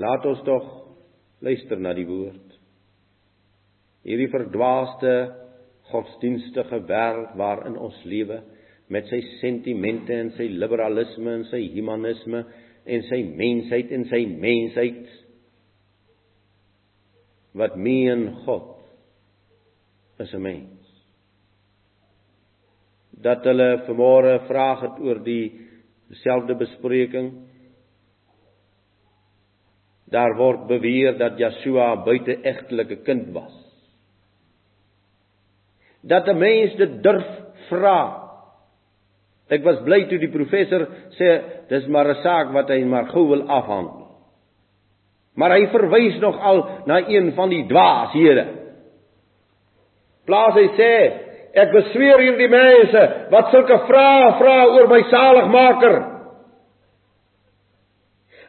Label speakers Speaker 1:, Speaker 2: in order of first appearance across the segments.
Speaker 1: Laat ons tog luister na die woord. Hierdie verdwaaste godsdienstige wêreld waarin ons lewe met sy sentimente en sy liberalisme en sy humanisme en sy mensheid en sy mensheid wat meen God is 'n mens. Dat hulle vanmôre vraag het oor dieselfde bespreking Daar word beweer dat Yeshua buite-egtelike kind was. Dat 'n mens dit durf vra. Ek was bly toe die professor sê dis maar 'n saak wat hy maar gou wil afhandel. Maar hy verwys nog al na een van die dwaashede. Plaas hy sê ek besweer hierdie mense wat sulke vrae vra oor my saligmaker.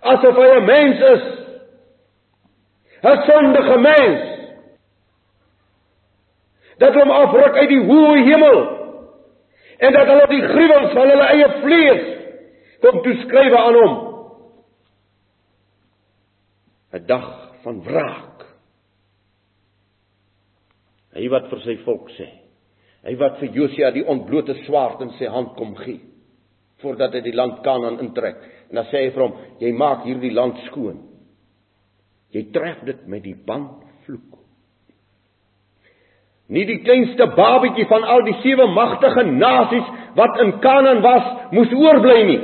Speaker 1: Asof hy 'n mens is 'n sondige mens. Dat hom afruk uit die hoë hemel en dat hulle die gruwels van hulle eie vlees kom toeskryf aan hom. 'n dag van wraak. Hy wat vir sy volk sê. Hy wat vir Josia die ontblote swaard in sy hand kom gee voordat hy die land Kanaan intrek. En dan sê hy vir hom: "Jy maak hierdie land skoon." Jy tref dit met die bandvloek. Nie die kleinste babetjie van al die sewe magtige nasies wat in Kanaan was, moes oorbly nie.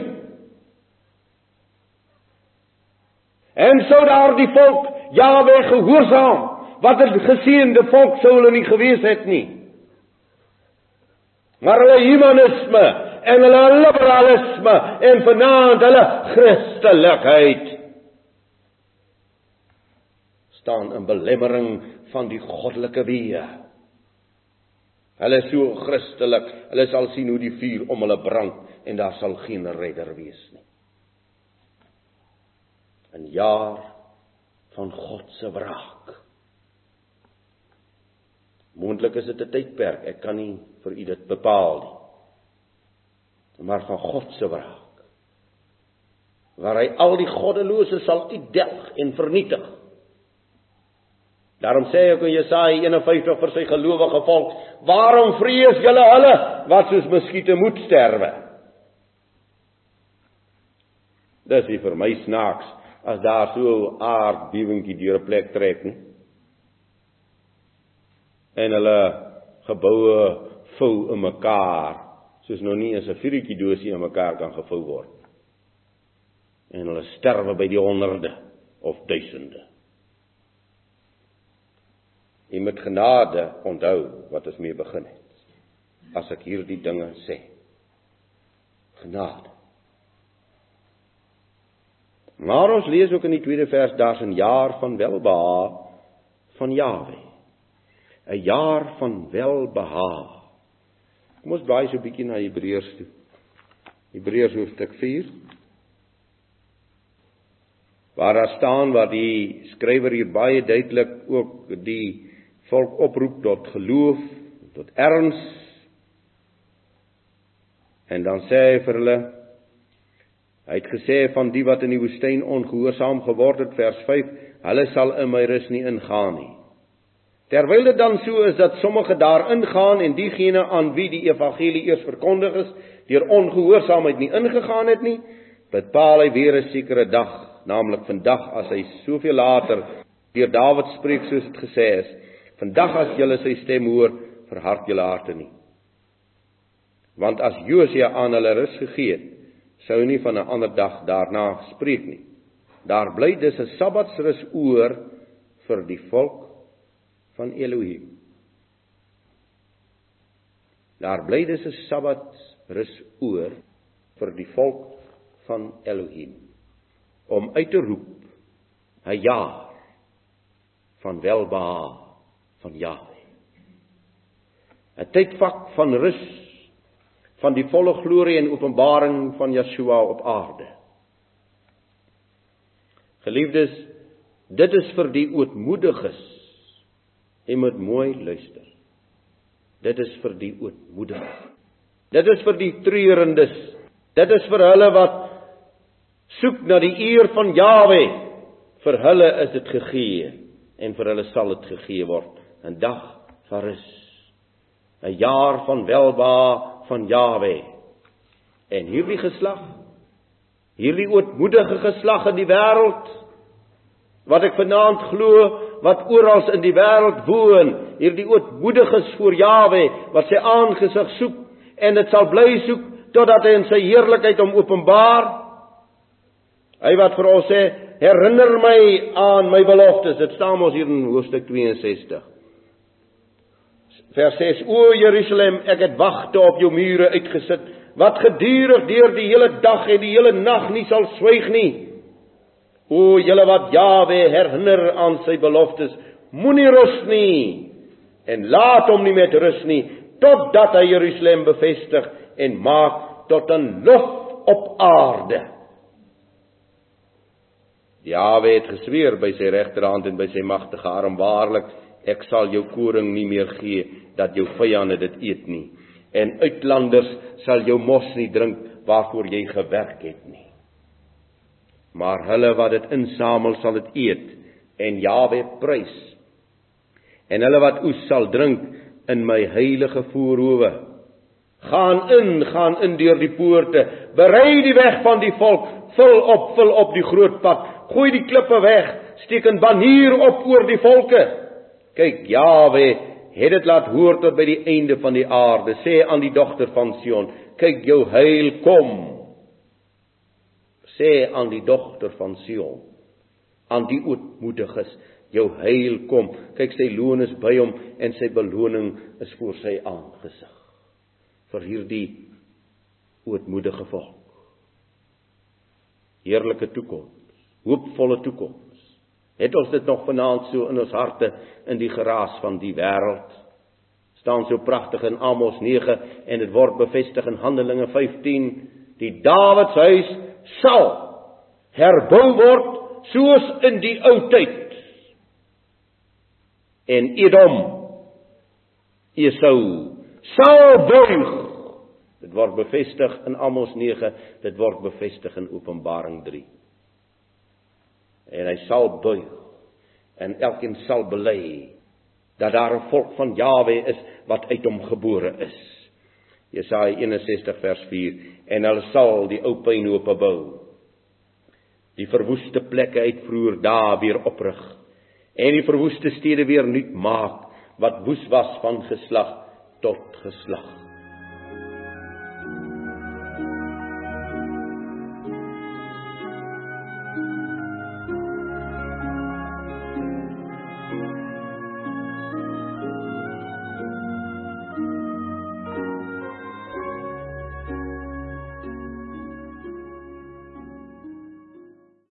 Speaker 1: En sou daar die volk Jahwe gehoorsaam, wat 'n geseënde volk sou hulle nie gewees het nie. Maar hulle humanisme en hulle liberalisme en vanaand hulle Christelikheid staan in belemmering van die goddelike weë. Hulle is so Christelik, hulle sal sien hoe die vuur om hulle brand en daar sal geen redder wees nie. 'n Jaar van God se wraak. Moontlik is dit 'n tydperk, ek kan nie vir u dit bepaal nie. Maar van God se wraak waar hy al die goddelose sal uitdelg en vernietig. Daarom sê ek in Jesaja 51 vir sy gelowige volk: "Waarom vrees julle hulle wat soos muskiete moet sterwe?" Dis vir my snaaks as daar so 'n aardbewingkie deur 'n plek trek nie. En hulle geboue vou in mekaar, soos nou nie eens 'n vuurtjie doosie in mekaar kan gevou word. En hulle sterwe by die honderde of duisende. Jy moet genade onthou wat ons mee begin het. As ek hierdie dinge sê. Genade. Maar ons lees ook in die tweede vers daar's 'n jaar van welbehae van Jawe. 'n Jaar van welbehae. Kom ons blaai so 'n bietjie na Hebreërs toe. Hebreërs hoofstuk 4 waar daar staan wat die skrywer hier baie duidelik ook die volk oproep tot geloof, tot erns. En dan sê hy vir hulle hy het gesê van die wat in die woestyn ongehoorsaam geword het vers 5, hulle sal in my rus nie ingaan nie. Terwyl dit dan so is dat sommige daar ingaan en diegene aan wie die evangelie eers verkondig is, deur ongehoorsaamheid nie ingegaan het nie, bepaal hy weer 'n sekere dag, naamlik vandag as hy soveel later deur Dawid spreek soos dit gesê is, Vandag as julle sy stem hoor, verhard julle harte nie. Want as Josia aan hulle rus gegee het, sou nie van 'n ander dag daarna spreek nie. Daar bly dus 'n Sabbatsrus oor vir die volk van Elohim. Daar bly dus 'n Sabbatsrus oor vir die volk van Elohim om uit te roep 'n jaar van welbehae van Jahwe. 'n Tydvak van rus van die volle glorie en openbaring van Yeshua op aarde. Geliefdes, dit is vir die ootmoediges. Jy moet mooi luister. Dit is vir die ootmoediges. Dit is vir die treurendes. Dit is vir hulle wat soek na die eer van Jahwe Vir hulle is dit gegee en vir hulle sal dit gegee word. 'n Dag van rus. 'n Jaar van welba van Jawe. En hierdie geslag, hierdie ootmoedige geslag in die wêreld wat ek vanaand glo wat oral in die wêreld woon, hierdie ootmoediges voor Jawe wat sy aangesig soek en dit sal bly soek totdat hy in sy heerlikheid hom openbaar. Hy wat vir ons sê, herinner my aan my beloftes. Dit staan ons hier in hoofstuk 62. Vers 6: O Jerusalem, ek het wagte op jou mure uitgesit wat gedurig deur die hele dag en die hele nag nie sal swyg nie. O julle wat Jawe herinner aan sy beloftes, moenie rus nie en laat hom nie met rus nie totdat hy Jerusalem bevestig en maak tot 'n lof op aarde. Jawe het gesweer by sy regterhand en by sy magtige arm waarlik ek sal jou koring nie meer gee dat jou vyande dit eet nie. En uitlanders sal jou mos nie drink waarvoor jy gewerk het nie. Maar hulle wat dit insamel sal dit eet en Jawe prys. En hulle wat oes sal drink in my heilige voorhoewe. Gaan in gaan in deur die poorte. Berei die weg van die volk. Vul op vul op die groot pad. Gooi die klippe weg, steek 'n banier op oor die volke. Kyk, Jawe het dit laat hoor tot by die einde van die aarde. Sê aan die dogter van Sion, kyk jou heil kom. Sê aan die dogter van Sion, aan die ootmoediges, jou heil kom. Kyk sy loon is by hom en sy beloning is voor sy aangesig. vir hierdie ootmoedige volk. Heerlike toekoms hoopvolle toekoms. Het ons dit nog vanaand so in ons harte in die geraas van die wêreld? staan so pragtig in Amos 9 en dit word bevestig in Handelinge 15 die Dawidshuis sal herbou word soos in die ou tyd. En Edom Esau sal buig. Dit word bevestig in Amos 9 dit word bevestig in Openbaring 3 en hy sal buig en elkeen sal bely dat daar 'n volk van Jawe is wat uit hom gebore is. Jesaja 61 vers 4 en hulle sal die ou pynhope bou. Die verwoeste plekke uit vroeër dae weer oprig en die verwoeste stede weer nuut maak wat woes was van geslag tot geslag.